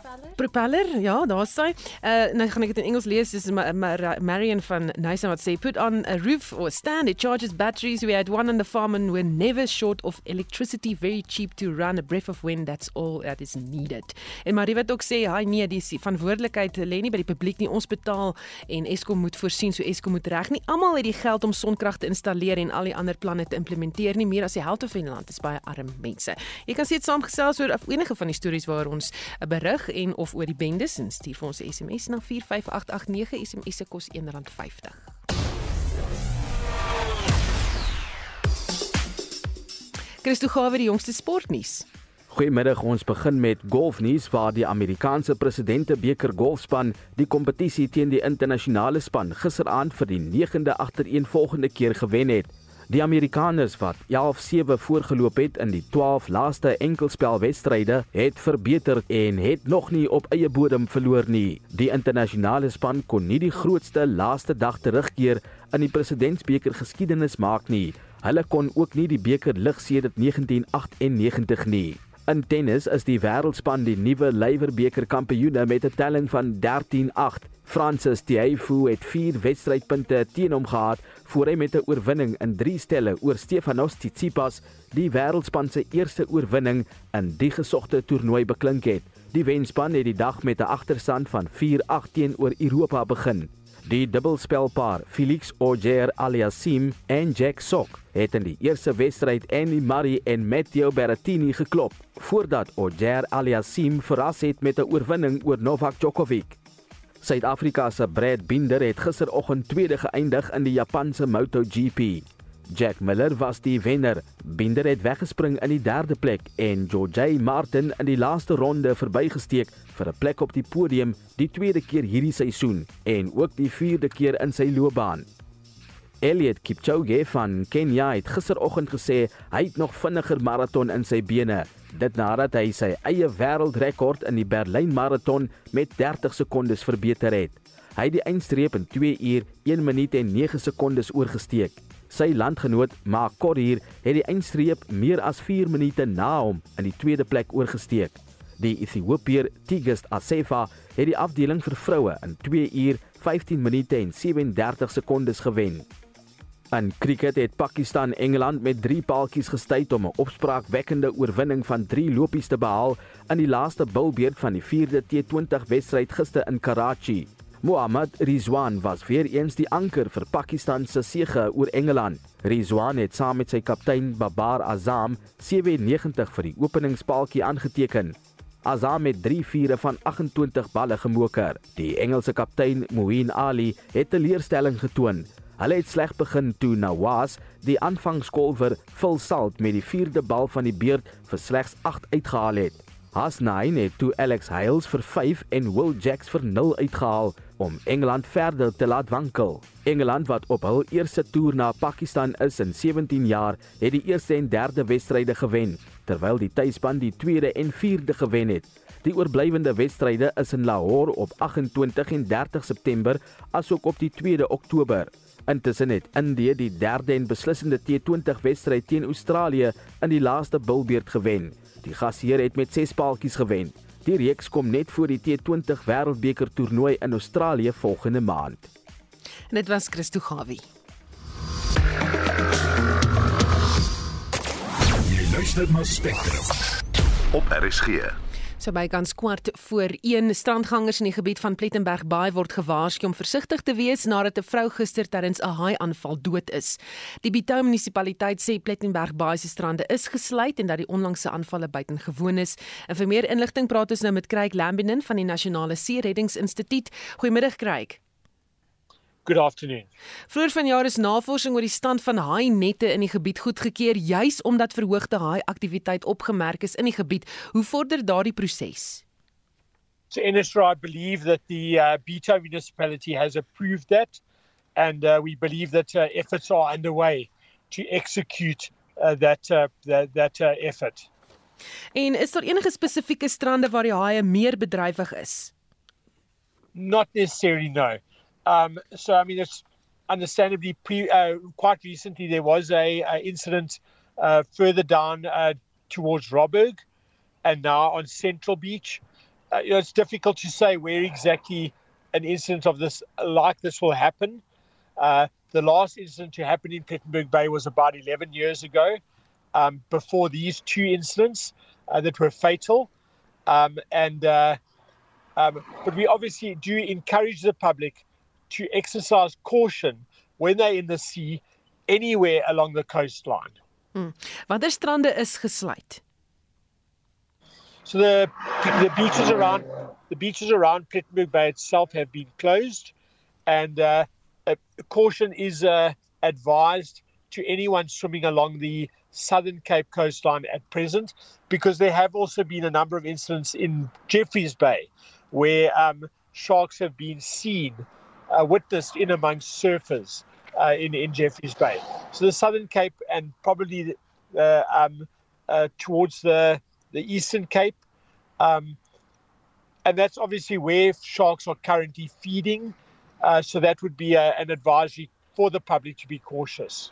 Propeller. Propeller, ja, daar's hy. Uh nou gaan ek dit in Engels lees. Dis Ma Ma Marion van Nice wat sê put on a roof or stand it charges batteries. We had one on the farm and we're never short of electricity very cheap to run a breath of wind. That's all that is needed. En Marie wat ook sê, "Haai nee, die verantwoordelikheid lê nie by die publiek nie. Ons betaal en Eskom moet voorsien so Eskom moet reg nie. Almal het die geld om sonkrag te installeer en al die ander planne te implementeer nie meer as die helfte van die land is baie arm mense. Jy kan sê dit saamgesels oor enige van die stories waar ons 'n berig en of oor die bendes en stuur vir ons 'n SMS na 45889 SMS se kos R1.50. Christo Gawe die jongste sportnuus. Goeiemiddag, ons begin met golfnuus waar die Amerikaanse presidente beker golfspan die kompetisie teen die internasionale span gisteraand vir die 9de agtereenvolgende keer gewen het. Die Amerikaners wat 11-7 voorgeloop het in die 12 laaste enkelspelwedstryde, het verbeter en het nog nie op eie bodem verloor nie. Die internasionale span kon nie die grootste laaste dag terugkeer in die presidentsbeker geskiedenis maak nie. Hulle kon ook nie die beker lig sedert 1998 nie. In tennis is die wêreldspan die nuwe Leiwerbeker kampioene met 'n telling van 13-8. Francis Tiafoe het 4 wedstrydpunte teen hom gehad voor hy met 'n oorwinning in 3 stelle oor Stefanos Tsitsipas die wêreldspan se eerste oorwinning in die gesogte toernooi beklink het. Die wenspan het die dag met 'n agterstand van 4-8 teenoor Europa begin. Die dubbelspelpaar Felix Auger-Aliassime en Jack Sock het in die eerste wedstryd Andy Murray en Matteo Berrettini geklop voordat Auger-Aliassime verras het met 'n oorwinning oor Novak Djokovic. Suid-Afrika se Brad Binder het gisteroggend tweede geëindig in die Japanse MotoGP. Jack Miller was die wenner. Binder het weggespring in die derde plek en George Martin in die laaste ronde verbygesteek vir 'n plek op die podium die tweede keer hierdie seisoen en ook die vierde keer in sy loopbaan. Elliot Kipchoge van Kenya het gisteroggend gesê hy het nog vinniger maraton in sy bene. Dit nadat hy sy eie wêreldrekord in die Berlyn maraton met 30 sekondes verbeter het. Hy het die eindstreep in 2 uur 1 minuut en 9 sekondes oorgesteek. Sy landgenoot Mark Corrier het die eindstreep meer as 4 minute na hom in die tweede plek oorgesteek. Die Ethiopiër Tigist Asefa het die afdeling vir vroue in 2 uur 15 minute en 37 sekondes gewen. In cricket het Pakistan Engeland met 3 paaltjies gestryd om 'n opspraakwekkende oorwinning van 3 lopies te behaal in die laaste bilbeerd van die 4de T20 wedstryd gister in Karachi. Mohammad Rizwan was weer eens die anker vir Pakistan se sege oor Engeland. Rizwan het saam met sy kaptein Babar Azam 97 vir die openingspaaltjie aangeteken. Azam het 3 vure van 28 balle gemoker. Die Engelse kaptein Moeen Ali het teleurstelling getoon. Hulle het sleg begin toe Nawaz, die aanvangskolwer, Phil Salt met die 4de bal van die beurt vir slegs 8 uitgehaal het. Hasnain het toe Alex Hales vir 5 en Will Jacks vir 0 uitgehaal om Engeland verder te laat wankel. Engeland wat op hul eerste toer na Pakistan is in 17 jaar, het die eerste en derde wedstryde gewen, terwyl die tuisspan die tweede en vierde gewen het. Die oorblywende wedstryde is in Lahore op 28 en 30 September asook op die 2de Oktober. Intussen het Indië die derde en beslissende T20 wedstryd teen Australië in die laaste bilbeerd gewen. Die gasheer het met 6 paaltjies gewen. Die reeks kom net voor die T20 Wêreldbeker toernooi in Australië volgende maand. En dit was Christo Gawie. Jy luister na Spectrum op RSG. So bykans kwart voor 1 strandgangers in die gebied van Plettenberg Baai word gewaarsku om versigtig te wees nadat 'n vrou gister tydens 'n haai-aanval dood is. Die Bitou munisipaliteit sê Plettenberg Baai se strande is gesluit en dat die onlangse aanvalle buitengewoon is. En vir meer inligting praat ons nou met Craig Lambinen van die Nasionale See Reddingsinstituut. Goeiemiddag Craig. Good afternoon. Vroeger vanjaar is navorsing oor die stand van haainette in die gebied goedgekeur juis omdat verhoogde haai-aktiwiteit opgemerk is in die gebied. Hoe vorder daardie proses? So NSRI believe that the uh, Beto municipality has approved that and uh, we believe that uh, efforts are underway to execute uh, that uh, that that uh, effort. En is daar enige spesifieke strande waar die haie meer bedrywig is? Not necessarily no. Um, so I mean, it's understandably pre, uh, quite recently there was a, a incident uh, further down uh, towards Robberg, and now on Central Beach. Uh, you know, it's difficult to say where exactly an incident of this like this will happen. Uh, the last incident to happen in Plettenberg Bay was about 11 years ago, um, before these two incidents uh, that were fatal. Um, and um, but we obviously do encourage the public to exercise caution when they're in the sea anywhere along the coastline. Hmm. Watter strande is gesluit? So the the beaches around the beaches around Plettenberg Bay itself have been closed, and uh, a caution is uh, advised to anyone swimming along the southern Cape coastline at present, because there have also been a number of incidents in Jeffreys Bay where um, sharks have been seen uh, witnessed in amongst surfers uh, in, in Jeffreys Bay. So the Southern Cape and probably uh, um, uh, towards the, the Eastern Cape. Um, and that's obviously where sharks are currently feeding. Uh, so that would be a, an advisory for the public to be cautious.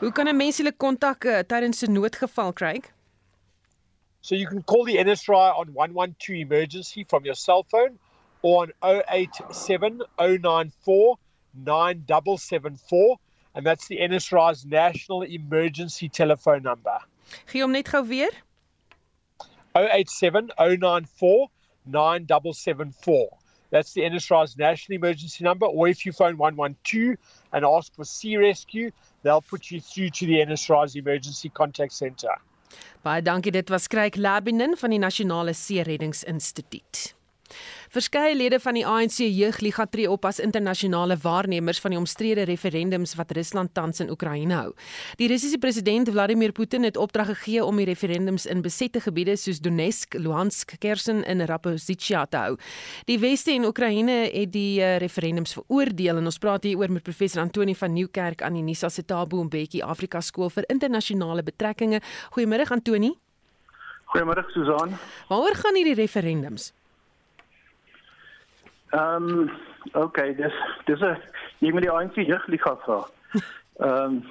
Hoe kan 'n mens hulle kontak uh, tydens 'n noodgeval kry? So you can call the NSRI on 112 emergency from your cell phone on 087 094 9774 and that's the NSRI's national emergency telephone number. Gee hom net gou weer. 087 094 9774. That's the NSRI's national emergency number or if you phone 112 and ask for sea rescue, they'll put you through to the NSRI's emergency contact center. Baie dankie, dit was Kryk Labinen van die Nasionale See Reddingsinstituut. Verskeie lede van die ANC Jeugliga tree op as internasionale waarnemers van die omstrede referendums wat Rusland tans in Oekraïne hou. Die Russiese president Vladimir Putin het opdrag gegee om die referendums in besette gebiede soos Donetsk, Luhansk, Kherson en Zaporizhzhia te hou. Die Weste en Oekraïne het die uh, referendums veroordeel en ons praat hier oor met professor Antoni van Nieuwkerk aan die Nisa Setabo Mbeki Afrika Skool vir Internasionale Betrekkinge. Goeiemôre Antoni. Goeiemôre Susan. Waaroor gaan hierdie referendums? Ehm um, okay, dis dis 'n jy moet die ANC jeugliga vra. [LAUGHS] Ehm um,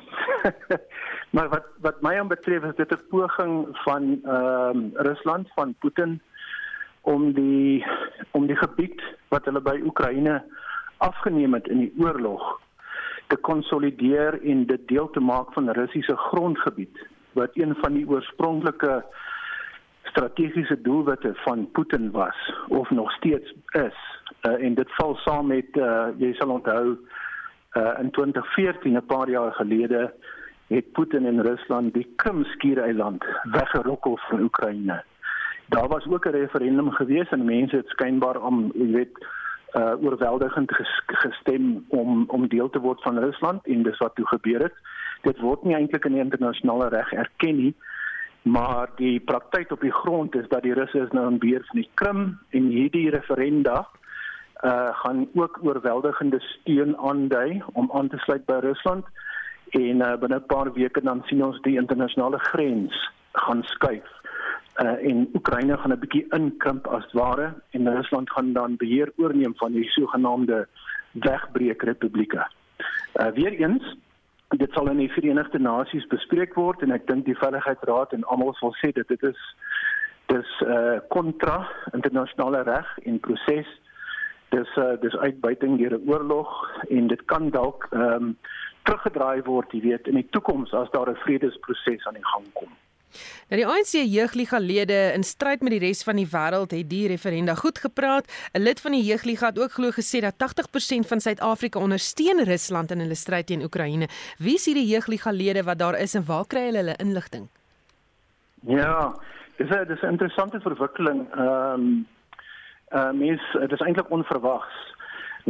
[LAUGHS] maar wat wat my aanbetref is dit 'n poging van ehm um, Rusland van Putin om die om die gebied wat hulle by Oekraïne afgeneem het in die oorlog te konsolideer en dit deel te maak van Russiese grondgebied wat een van die oorspronklike strategiese doelwitte van Putin was of nog steeds is uh, en dit val saam met uh, jy sal onthou uh, in 2014 'n paar jaar gelede het Putin in Rusland die Krim skiereiland weggerokkel van Oekraïne. Daar was ook 'n referendum gewees en mense het skynbaar om jy weet uh, oorweldigend ges gestem om om deel te word van Rusland en dis wat toe gebeur het. Dit word nie eintlik in die internasionale reg erken nie maar die praktyk op die grond is dat die Russe is nou in beheer van die Krim en hierdie referenda uh gaan ook oorweldigende steun aandui om aan te sluit by Rusland en uh, binne 'n paar weke dan sien ons die internasionale grens gaan skuif. Uh en Oekraïne gaan 'n bietjie inkrimp as ware en Rusland gaan dan beheer oorneem van die sogenaamde wegbreekrepublieke. Uh weer eens dit sal in die Verenigde Nasies bespreek word en ek dink die Veiligheidsraad en almal sal sê dit dit is dis uh kontra internasionale reg en proses. Dis uh dis uitbuiting deur 'n oorlog en dit kan dalk ehm um, teruggedraai word jy weet in die toekoms as daar 'n vredesproses aan die gang kom Nou die ANC jeugliga lede in stryd met die res van die wêreld het die referenda goed gepraat. 'n Lid van die jeugliga het ook glo gesê dat 80% van Suid-Afrika ondersteun Rusland in hulle stryd teen Oekraïne. Wie is hierdie jeugliga lede wat daar is en waar kry hulle hulle inligting? Ja, dis 'n dis 'n interessante verwikkeling. Ehm um, uh mens dit is eintlik onverwags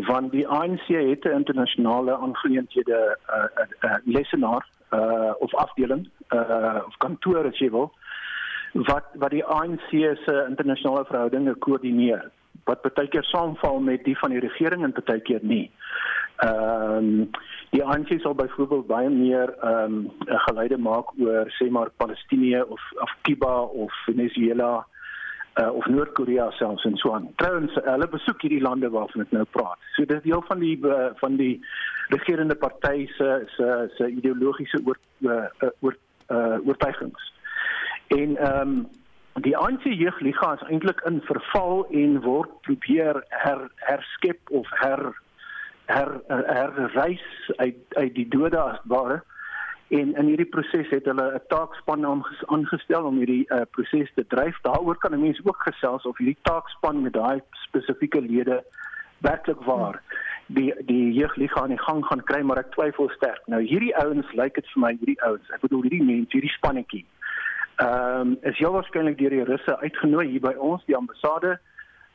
van die ANC het 'n internasionale aangeleenthede uh, uh, uh lesenaar uh of afdeling uh of kantoor as jy wil wat wat die ANC se internasionale verhoudinge koördineer wat baie keer saamval met die van die regering en baie keer nie. Ehm um, die ANC sal byvoorbeeld baie meer ehm um, geleide maak oor sê maar Palestina of of Kuba of Venezuela uh, of Noord-Korea selfs en so aan. Trouwens, hulle besoek hierdie lande waarvan ek nou praat. So dit is deel van die uh, van die regerende party se se se ideologiese oor uh, oor uh, oortuigings. En ehm um, die ANC jeugliga is eintlik in verval en word probeer her herskep of her her her reis uit uit die dode as ware. En in hierdie proses het hulle 'n taakspan aangestel om hierdie uh, proses te dryf. Daaroor kan mense ook gesels of hierdie taakspan met daai spesifieke lede werklik waar die die jeugliga aan die gang gaan kry, maar ek twyfel sterk. Nou hierdie ouens lyk dit vir my hierdie ouens, ek bedoel hierdie mense, hierdie spannetjie. Ehm um, is heel waarskynlik deur die Russe uitgenooi hier by ons, die ambassade.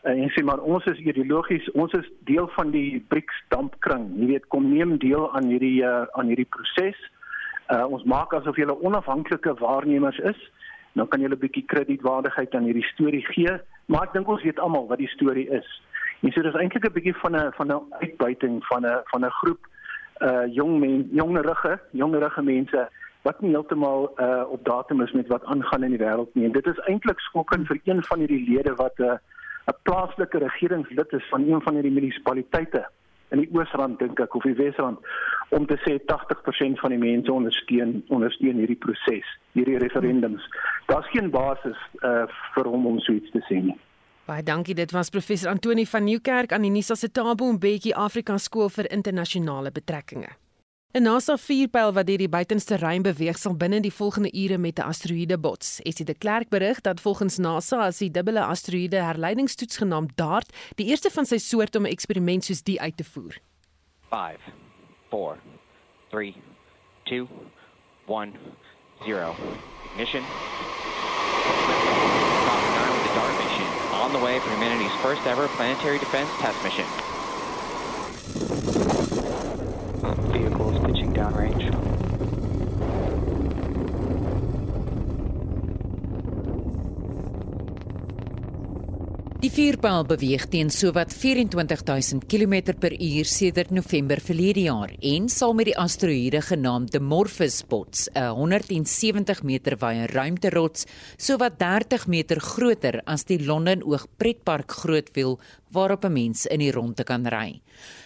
En sê maar ons is ideologies, ons is deel van die BRICS dampkring. Jy weet, kom neem deel aan hierdie uh, aan hierdie proses. Uh, ons maak asof julle onafhanklike waarnemers is. Dan kan julle 'n bietjie kredietwaardigheid aan hierdie storie gee, maar ek dink ons weet almal wat die storie is. En so dis eintlik 'n bietjie van 'n van 'n uitbuiting van 'n van 'n groep uh jong men, jongerige, jongerige mense wat nie heeltemal uh op datum is met wat aangaan in die wêreld nie. En dit is eintlik skokkend vir een van hierdie lede wat 'n uh, 'n plaaslike regeringslid is van een van hierdie munisipaliteite in die Oosrand dink ek of die Wesrand om te sê 80% van die mense ondersteun ondersteun hierdie proses, hierdie referendums. Daar's geen basis uh vir hom om so iets te sê nie. Baie dankie. Dit was professor Antoni van Nieuwkerk aan die Nisa se Tabo en Bekkie Afrika Skool vir Internasionale Betrekkinge. 'n NASA vuurpyl wat deur die buitenste ruim beweeg sal binne die volgende ure met 'n asteroïde bots. Esie de Klerk berig dat volgens NASA as die dubbele asteroïde herleidingstoets genaamd DART die eerste van sy soort om 'n eksperiment soos die uit te voer. 5 4 3 2 1 0 Ignition. Top 9 with the DART mission on on the way for humanity's first ever planetary defense test mission. Die vuurpyl beweeg teen sowat 24000 km per uur sedert November verlede jaar en sal met die asteroïde genaamd Dimorphos bots, 'n 170 meter wye ruimterots, sowat 30 meter groter as die Londen Oog pretpark grootwiel waarop 'n mens in die ronde kan ry.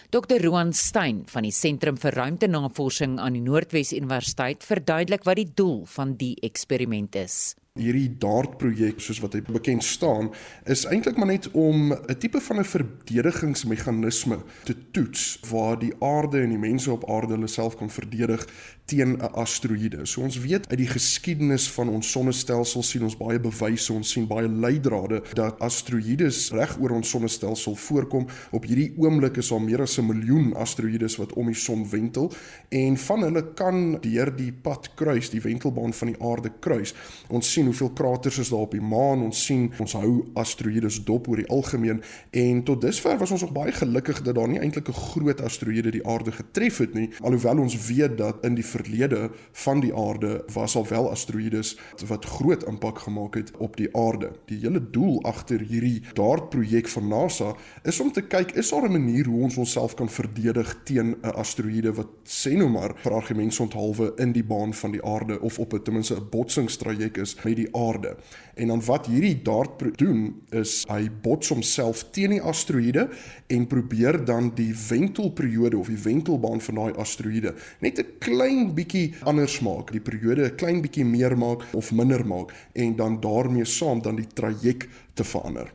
Dr. Roan Stein van die Sentrum vir Ruimtenavorsing aan die Noordwes Universiteit verduidelik wat die doel van die eksperiment is hierdie DART projek soos wat hy bekend staan is eintlik maar net om 'n tipe van 'n verdedigingsmeganisme te toets waar die aarde en die mense op aarde hulle self kan verdedig teen 'n asteroïde. So ons weet uit die geskiedenis van ons sonnestelsel sien ons baie bewyse, ons sien baie leidrade dat asteroïdes reg oor ons sonnestelsel voorkom. Op hierdie oomblik is daar meer as 'n miljoen asteroïdes wat om die son wentel en van hulle kan deur die pad kruis, die wentelbaan van die aarde kruis. Ons sien hoeveel kraters is daar op die maan. Ons sien ons hou asteroïdes dop oor die algemeen en tot dusver was ons nog baie gelukkig dat daar nie eintlik 'n groot asteroïde die aarde getref het nie, alhoewel ons weet dat in die verlede van die aarde was al wel asteroïdes wat groot impak gemaak het op die aarde. Die hele doel agter hierdie DART projek van NASA is om te kyk is daar 'n manier hoe ons onsself kan verdedig teen 'n asteroïde wat sê nou maar vir argumentsonthaalwe in die baan van die aarde of op 'n ten minste 'n botsingstraject is met die aarde. En dan wat hierdie DART doen is hy bots homself teen die asteroïde en probeer dan die wentelperiode of die wentelbaan van daai asteroïde net 'n klein bietjie anders maak, die periode 'n klein bietjie meer maak of minder maak en dan daarmee saam dan die traject te verander.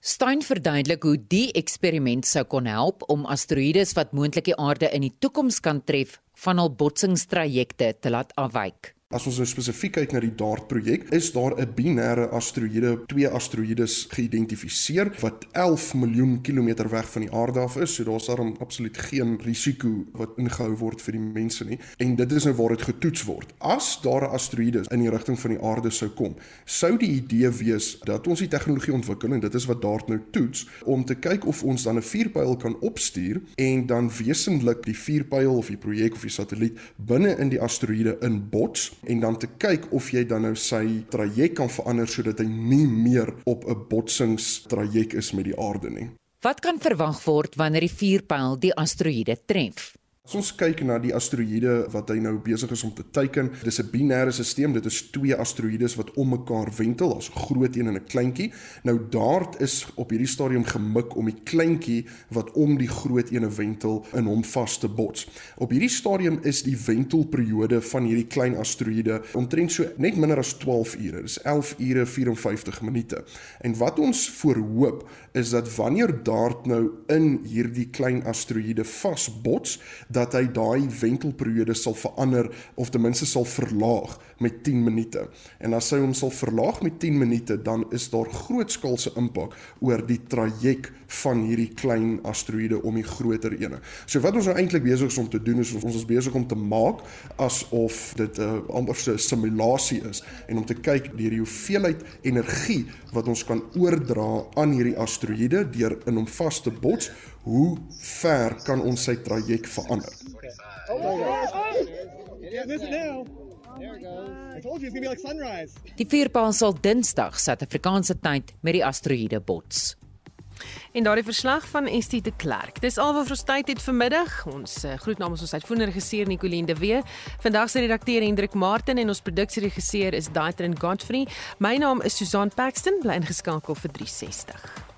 Stein verduidelik hoe die eksperiment sou kon help om asteroïdes wat moontlik die aarde in die toekoms kan tref van hul botsingstrajecte te laat afwyk. As ons nou spesifiek kyk na die DART projek, is daar 'n binêre asteroïde, twee asteroïdes geïdentifiseer wat 11 miljoen kilometer weg van die aarde af is. So daar's daarom absoluut geen risiko wat ingehou word vir die mense nie. En dit is nou waar dit getoets word. As daar 'n asteroïde in die rigting van die aarde sou kom, sou die idee wees dat ons die tegnologie ontwikkel en dit is wat DART nou toets om te kyk of ons dan 'n vuurpyl kan opstuur en dan wesentlik die vuurpyl of die projek of die satelliet binne in die asteroïde inbots en dan te kyk of jy dan nou sy traject kan verander sodat hy nie meer op 'n botsingstraject is met die aarde nie. Wat kan verwag word wanneer die vuurpyl die asteroïde tref? As ons kyk na die asteroïde wat hy nou besig is om te teiken, dis 'n binêre stelsel. Dit is twee asteroïdes wat om mekaar wentel, as 'n groot een en 'n kleintjie. Nou DART is op hierdie stadium gemik om die kleintjie wat om die groot een wentel in hom vas te bots. Op hierdie stadium is die wentelperiode van hierdie klein asteroïde omtrent so net minder as 12 ure. Dis 11 ure 54 minute. En wat ons voorhoop is dat wanneer DART nou in hierdie klein asteroïde vasbots, dat hy daai wentelperiode sal verander of ten minste sal verlaag met 10 minute. En as hy hom sal verlaag met 10 minute, dan is daar grootskaalse impak oor die traject van hierdie klein asteroïde om die groter ene. So wat ons nou eintlik besig is om te doen is ons is besig om te maak asof dit 'n uh, amper so 'n simulasie is en om te kyk deur die hoeveelheid energie wat ons kan oordra aan hierdie asteroïde deur in hom vas te bots hoe ver kan ons sy traject verander? Die vuurpaal sal Dinsdag Suid-Afrikaanse tyd met die asteroïde bots. En daardie verslag van Estie de Klerk. Dis al wat ons tyd het vanmiddag. Ons uh, groet namens ons uitvoerende regisseur Nicoline de Wee. Vandag se redakteur Hendrik Martin en ons produksieregisseur is Daitrin Godfrey. My naam is Susan Paxton, bly ingeskakel vir 360.